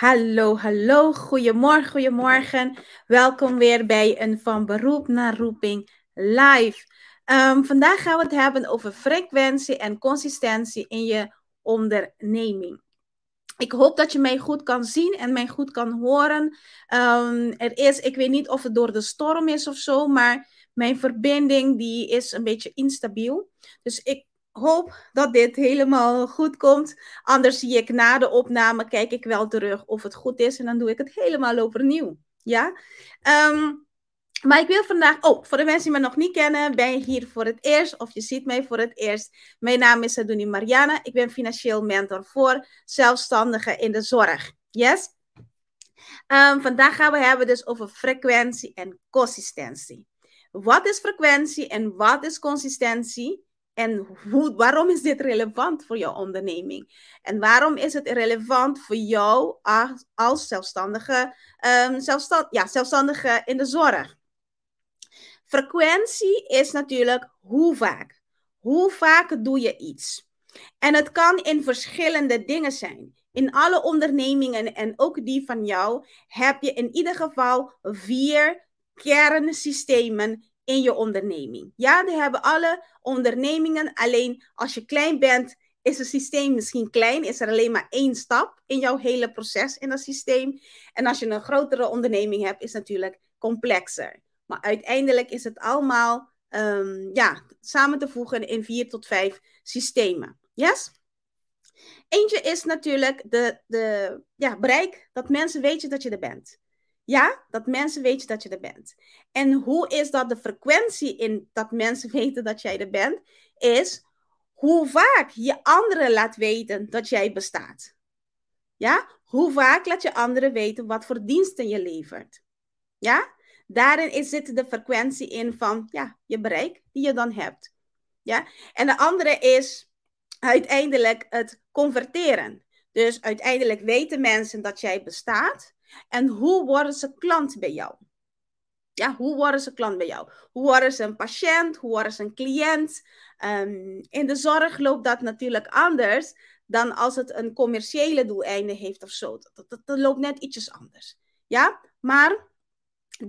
Hallo, hallo, goedemorgen, goedemorgen. Welkom weer bij een Van Beroep naar Roeping live. Um, vandaag gaan we het hebben over frequentie en consistentie in je onderneming. Ik hoop dat je mij goed kan zien en mij goed kan horen. Um, er is, ik weet niet of het door de storm is of zo, maar mijn verbinding die is een beetje instabiel. Dus ik hoop dat dit helemaal goed komt. Anders zie ik na de opname, kijk ik wel terug of het goed is. En dan doe ik het helemaal overnieuw. Ja? Um, maar ik wil vandaag, oh, voor de mensen die me nog niet kennen, ben je hier voor het eerst of je ziet mij voor het eerst. Mijn naam is Aduni Mariana. Ik ben financieel mentor voor zelfstandigen in de zorg. Yes? Um, vandaag gaan we hebben dus over frequentie en consistentie. Wat is frequentie en wat is consistentie? En hoe, waarom is dit relevant voor jouw onderneming? En waarom is het relevant voor jou als, zelfstandige, um, zelfstand, ja, zelfstandige in de zorg? Frequentie is natuurlijk hoe vaak. Hoe vaak doe je iets? En het kan in verschillende dingen zijn. In alle ondernemingen en ook die van jou heb je in ieder geval vier kernsystemen in je onderneming. Ja, die hebben alle ondernemingen. Alleen als je klein bent, is het systeem misschien klein. Is er alleen maar één stap in jouw hele proces in dat systeem. En als je een grotere onderneming hebt, is het natuurlijk complexer. Maar uiteindelijk is het allemaal um, ja, samen te voegen in vier tot vijf systemen. Yes? Eentje is natuurlijk de, de ja, bereik, dat mensen weten dat je er bent. Ja, dat mensen weten dat je er bent. En hoe is dat de frequentie in dat mensen weten dat jij er bent? Is hoe vaak je anderen laat weten dat jij bestaat. Ja, hoe vaak laat je anderen weten wat voor diensten je levert. Ja, daarin zit de frequentie in van ja, je bereik die je dan hebt. Ja, en de andere is uiteindelijk het converteren. Dus uiteindelijk weten mensen dat jij bestaat. En hoe worden ze klant bij jou? Ja, hoe worden ze klant bij jou? Hoe worden ze een patiënt? Hoe worden ze een cliënt? Um, in de zorg loopt dat natuurlijk anders dan als het een commerciële doeleinde heeft of zo. Dat loopt net ietsjes anders. Ja, maar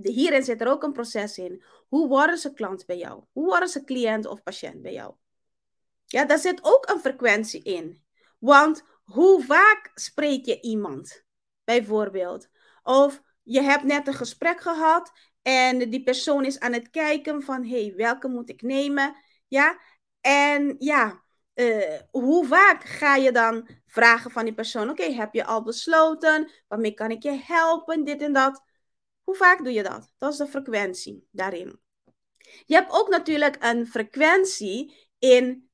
hierin zit er ook een proces in. Hoe worden ze klant bij jou? Hoe worden ze cliënt of patiënt bij jou? Ja, daar zit ook een frequentie in. Want hoe vaak spreek je iemand, bijvoorbeeld? Of je hebt net een gesprek gehad en die persoon is aan het kijken van, hé, hey, welke moet ik nemen? Ja, en ja, uh, hoe vaak ga je dan vragen van die persoon, oké, heb je al besloten? Waarmee kan ik je helpen? Dit en dat. Hoe vaak doe je dat? Dat is de frequentie daarin. Je hebt ook natuurlijk een frequentie in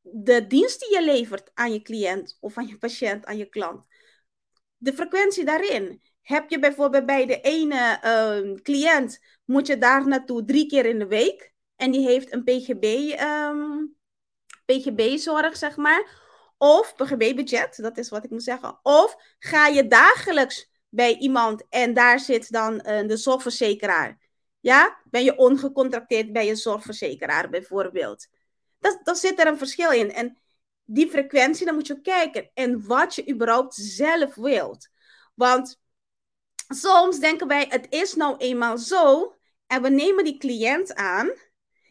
de dienst die je levert aan je cliënt of aan je patiënt, aan je klant de frequentie daarin. Heb je bijvoorbeeld bij de ene uh, cliënt, moet je daar naartoe drie keer in de week. En die heeft een PGB, ehm, PGB-zorg, zeg maar. Of PGB-budget, dat is wat ik moet zeggen. Of ga je dagelijks bij iemand en daar zit dan uh, de zorgverzekeraar. Ja, ben je ongecontracteerd bij je zorgverzekeraar bijvoorbeeld. Dat, dat zit er een verschil in. En die frequentie, dan moet je kijken. En wat je überhaupt zelf wilt. Want soms denken wij, het is nou eenmaal zo. En we nemen die cliënt aan.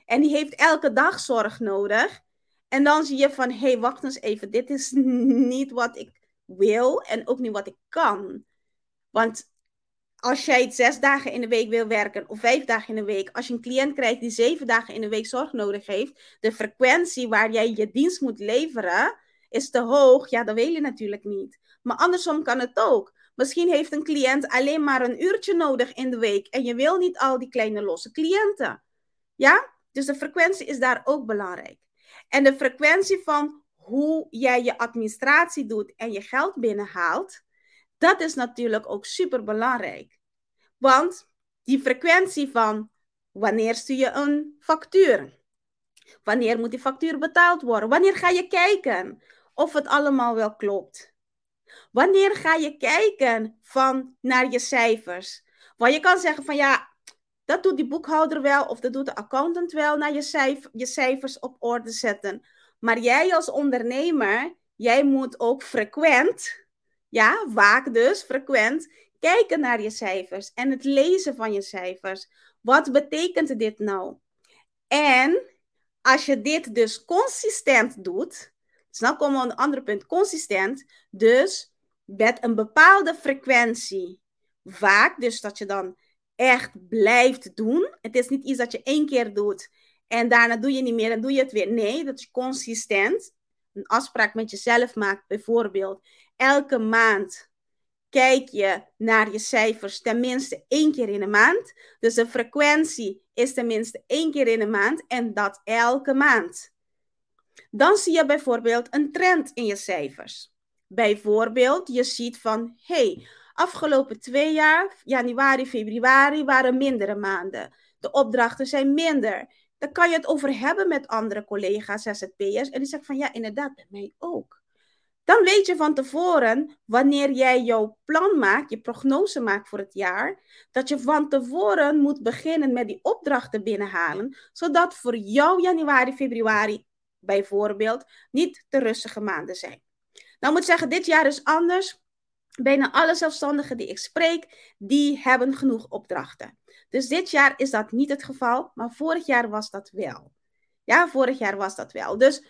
En die heeft elke dag zorg nodig. En dan zie je van, hé, hey, wacht eens even. Dit is niet wat ik wil. En ook niet wat ik kan. Want als jij zes dagen in de week wil werken of vijf dagen in de week, als je een cliënt krijgt die zeven dagen in de week zorg nodig heeft, de frequentie waar jij je dienst moet leveren is te hoog. Ja, dat wil je natuurlijk niet. Maar andersom kan het ook. Misschien heeft een cliënt alleen maar een uurtje nodig in de week en je wil niet al die kleine losse cliënten. Ja? Dus de frequentie is daar ook belangrijk. En de frequentie van hoe jij je administratie doet en je geld binnenhaalt, Dat is natuurlijk ook super belangrijk. Want die frequentie van wanneer stuur je een factuur? Wanneer moet die factuur betaald worden? Wanneer ga je kijken of het allemaal wel klopt? Wanneer ga je kijken van naar je cijfers? Want je kan zeggen van ja, dat doet die boekhouder wel of dat doet de accountant wel naar je, cijf je cijfers op orde zetten. Maar jij als ondernemer, jij moet ook frequent, ja, vaak dus, frequent, kijken naar je cijfers en het lezen van je cijfers. Wat betekent dit nou? En als je dit dus consistent doet, dus nou komen we een ander punt, consistent, dus met een bepaalde frequentie, vaak, dus dat je dan echt blijft doen. Het is niet iets dat je één keer doet en daarna doe je niet meer en doe je het weer. Nee, dat is consistent. Een afspraak met jezelf maakt bijvoorbeeld. Elke maand kijk je naar je cijfers tenminste één keer in de maand. Dus de frequentie is tenminste één keer in de maand en dat elke maand. Dan zie je bijvoorbeeld een trend in je cijfers. Bijvoorbeeld, je ziet van, hey, afgelopen twee jaar, januari, februari, waren mindere maanden. De opdrachten zijn minder. Dan kan je het over hebben met andere collega's, ZZP'ers. En die zeggen van, ja, inderdaad, bij mij ook. Dan weet je van tevoren, wanneer jij jouw plan maakt, je prognose maakt voor het jaar, dat je van tevoren moet beginnen met die opdrachten binnenhalen, zodat voor jou januari, februari bijvoorbeeld niet te rustige maanden zijn. Nou moet ik zeggen, dit jaar is anders. Bijna alle zelfstandigen die ik spreek, die hebben genoeg opdrachten. Dus dit jaar is dat niet het geval, maar vorig jaar was dat wel. Ja, vorig jaar was dat wel. Dus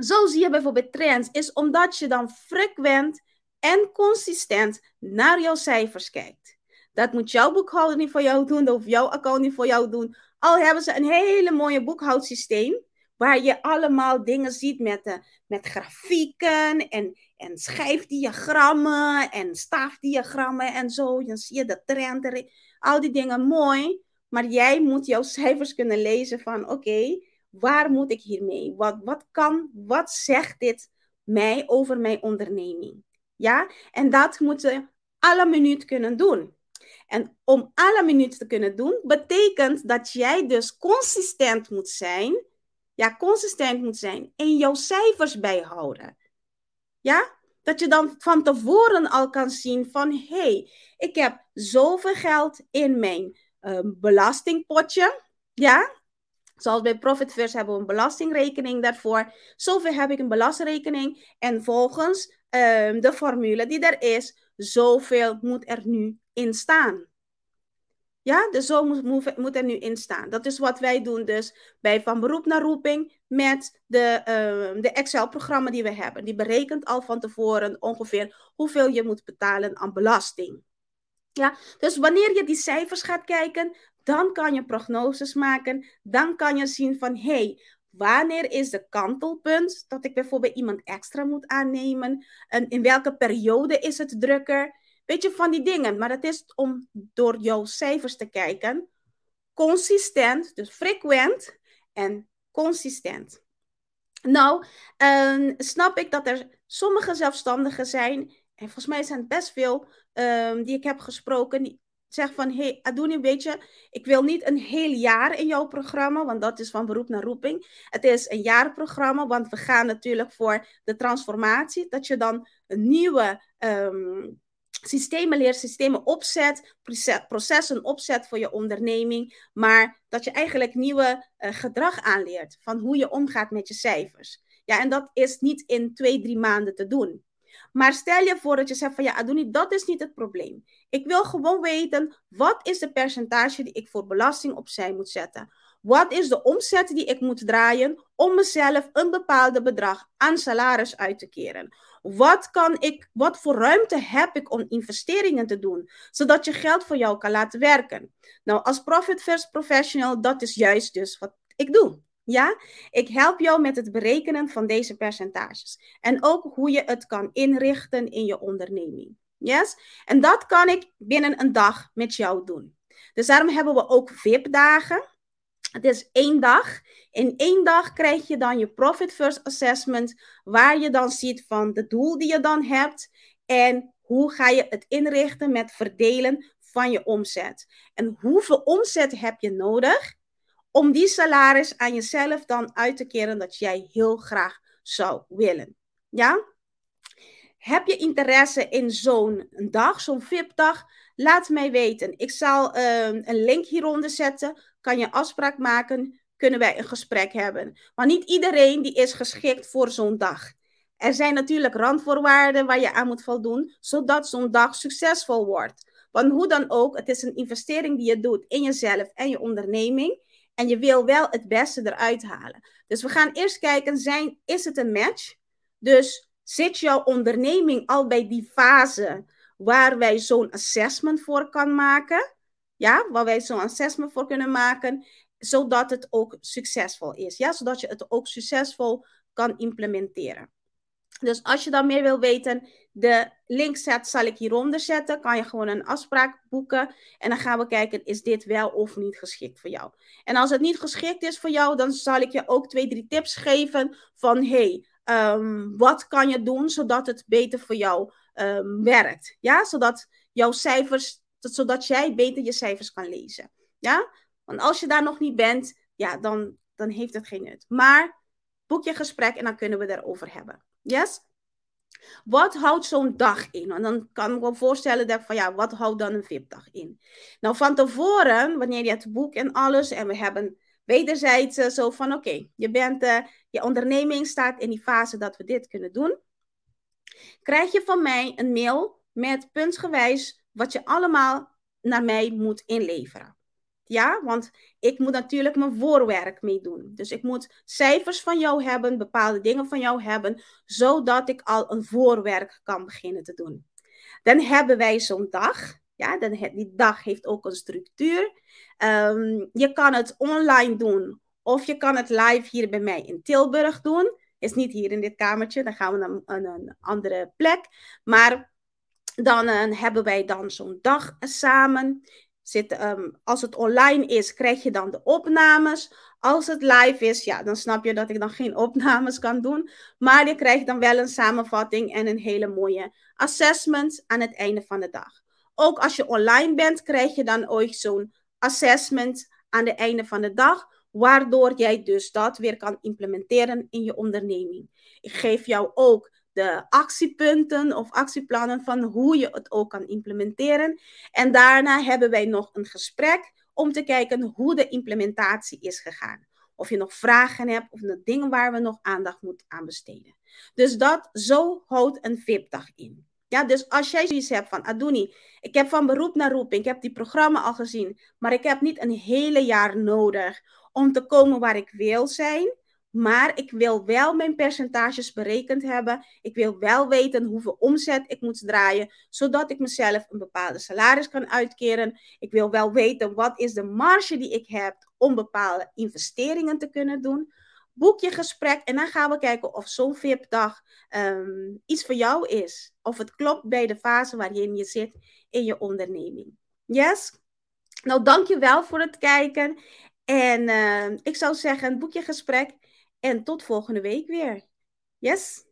zo zie je bijvoorbeeld trends, is omdat je dan frequent en consistent naar jouw cijfers kijkt. Dat moet jouw boekhouder niet voor jou doen, of jouw account niet voor jou doen. Al hebben ze een hele mooie boekhoudsysteem, waar je allemaal dingen ziet met, de, met grafieken en, en schijfdiagrammen en staafdiagrammen en zo. Dan zie je de trend, al die dingen mooi. Maar jij moet jouw cijfers kunnen lezen van oké, waar moet ik hiermee? Wat, wat kan, wat zegt dit mij over mijn onderneming? Ja, en dat moet je alle minuut kunnen doen. En om alle minuut te kunnen doen, betekent dat jij dus consistent moet zijn. Ja, consistent moet zijn en jouw cijfers bijhouden. Ja, dat je dan van tevoren al kan zien van, hé, hey, ik heb zoveel geld in mijn uh, belastingpotje. Ja, Zoals bij Profit hebben we een belastingrekening daarvoor. Zoveel heb ik een belastingrekening. En volgens um, de formule die er is, zoveel moet er nu in staan. Ja, dus zo moet, er nu in staan. Dat is wat wij doen dus bij van beroep naar roeping met de, uh, de Excel-programma die we hebben. Die berekent al van tevoren ongeveer hoeveel je moet betalen aan belasting. Ja, dus wanneer je die cijfers gaat kijken, dan kan je prognoses maken. Dan kan je zien van, hé, hey, wanneer is de kantelpunt dat ik bijvoorbeeld iemand extra moet aannemen? En in welke periode is het drukker? Weet je, van die dingen. Maar het is om door jouw cijfers te kijken. Consistent, dus frequent en consistent. Nou, uh, snap ik dat er sommige zelfstandigen zijn, en volgens mij zijn het best veel um, die ik heb gesproken, die zeg van, hé, hey, weet je, ik wil niet een heel jaar in jouw programma, want dat is van beroep naar roeping. Het is een jaarprogramma, want we gaan natuurlijk voor de transformatie, dat je dan nieuwe um, systemen leert, systemen opzet, processen opzet voor je onderneming, maar dat je eigenlijk nieuwe uh, gedrag aanleert van hoe je omgaat met je cijfers. Ja, en dat is niet in twee, drie maanden te doen. Maar stel je voor dat je zegt van ja, Adoni, dat is niet het probleem. Ik wil gewoon weten, wat is de percentage die ik voor belasting opzij moet zetten? Wat is de omzet die ik moet draaien om mezelf een bepaalde bedrag aan salaris uit te keren? Wat, kan ik, wat voor ruimte heb ik om investeringen te doen, zodat je geld voor jou kan laten werken? Nou, als Profit First Professional, dat is juist dus wat ik doe. Ja, ik help jou met het berekenen van deze percentages. En ook hoe je het kan inrichten in je onderneming. Yes? En dat kan ik binnen een dag met jou doen. Dus daarom hebben we ook VIP-dagen. Het is één dag. In één dag krijg je dan je Profit First Assessment, waar je dan ziet van de doel die je dan hebt en hoe ga je het inrichten met verdelen van je omzet. En hoeveel omzet heb je nodig om die salaris aan jezelf dan uit te keren dat jij heel graag zou willen. Ja? Heb je interesse in zo'n dag, zo'n VIP-dag? Laat mij weten. Ik zal ehm, een link hieronder zetten. Kan je afspraak maken? Kunnen wij een gesprek hebben? Maar niet iedereen die is geschikt voor zo'n dag. Er zijn natuurlijk randvoorwaarden waar je aan moet voldoen, zodat zo'n dag succesvol wordt. Want hoe dan ook, het is een investering die je doet in jezelf en je onderneming. En je wil wel het beste eruit halen. Dus we gaan eerst kijken, zijn, is het een match? Dus zit jouw onderneming al bij die fase waar wij zo'n assessment voor kan maken? Ja, waar wij zo'n assessment voor kunnen maken, zodat het ook succesvol is. Ja, zodat je het ook succesvol kan implementeren. Dus als je dan meer wil weten, de link zal ik hieronder zetten. Kan je gewoon een afspraak boeken. En dan gaan we kijken, is dit wel of niet geschikt voor jou? En als het niet geschikt is voor jou, dan zal ik je ook twee, drie tips geven van, hey, um, wat kan je doen zodat het beter voor jou um, werkt? Ja, zodat jouw cijfers, zodat jij beter je cijfers kan lezen. Ja, want als je daar nog niet bent, ja, dan, dan heeft het geen nut. Maar boek je gesprek en dan kunnen we erover hebben. Yes? Wat houdt zo'n dag in? En dan kan ik me voorstellen dat van ja, wat houdt dan een VIP-dag in? Nou, van tevoren, wanneer je het boek en alles, en we hebben wederzijds uh, zo van oké, je bent, uh, je onderneming staat in die fase dat we dit kunnen doen, krijg je van mij een mail met puntsgewijs wat je allemaal naar mij moet inleveren. Ja, want ik moet natuurlijk mijn voorwerk meedoen. Dus ik moet cijfers van jou hebben, bepaalde dingen van jou hebben, zodat ik al een voorwerk kan beginnen te doen. Dan hebben wij zo'n dag. Ja, dan, die dag heeft ook een structuur. Um, je kan het online doen of je kan het live hier bij mij in Tilburg doen. Is niet hier in dit kamertje, dan gaan we naar een, een andere plek. Maar dan uh, hebben wij dan zo'n dag samen. Zit, um, als het online is, krijg je dan de opnames. Als het live is, ja, dan snap je dat ik dan geen opnames kan doen. Maar je krijgt dan wel een samenvatting en een hele mooie assessment aan het einde van de dag. Ook als je online bent, krijg je dan ooit zo'n assessment aan het einde van de dag. Waardoor jij dus dat weer kan implementeren in je onderneming. Ik geef jou ook de actiepunten of actieplannen van hoe je het ook kan implementeren. En daarna hebben wij nog een gesprek om te kijken hoe de implementatie is gegaan. Of je nog vragen hebt of nog dingen waar we nog aandacht moeten aan besteden. Dus dat, zo houdt een VIP-dag in. Ja, dus als jij zoiets hebt van Aduni, ik heb van beroep naar roeping, ik heb die programma al gezien, maar ik heb niet een hele jaar nodig om te komen waar ik wil zijn. Maar ik wil wel mijn percentages berekend hebben. Ik wil wel weten hoeveel omzet ik moet draaien, zodat ik mezelf een bepaalde salaris kan uitkeren. Ik wil wel weten wat is de marge die ik heb om bepaalde investeringen te kunnen doen. Boek je gesprek en dan gaan we kijken of zo'n VIP-dag ehm, iets voor jou is. Of het klopt bij de fase waarin je zit in je onderneming. Yes? Nou, dankjewel voor het kijken. En uh, ik zou zeggen, boek je gesprek en tot volgende week weer. Yes?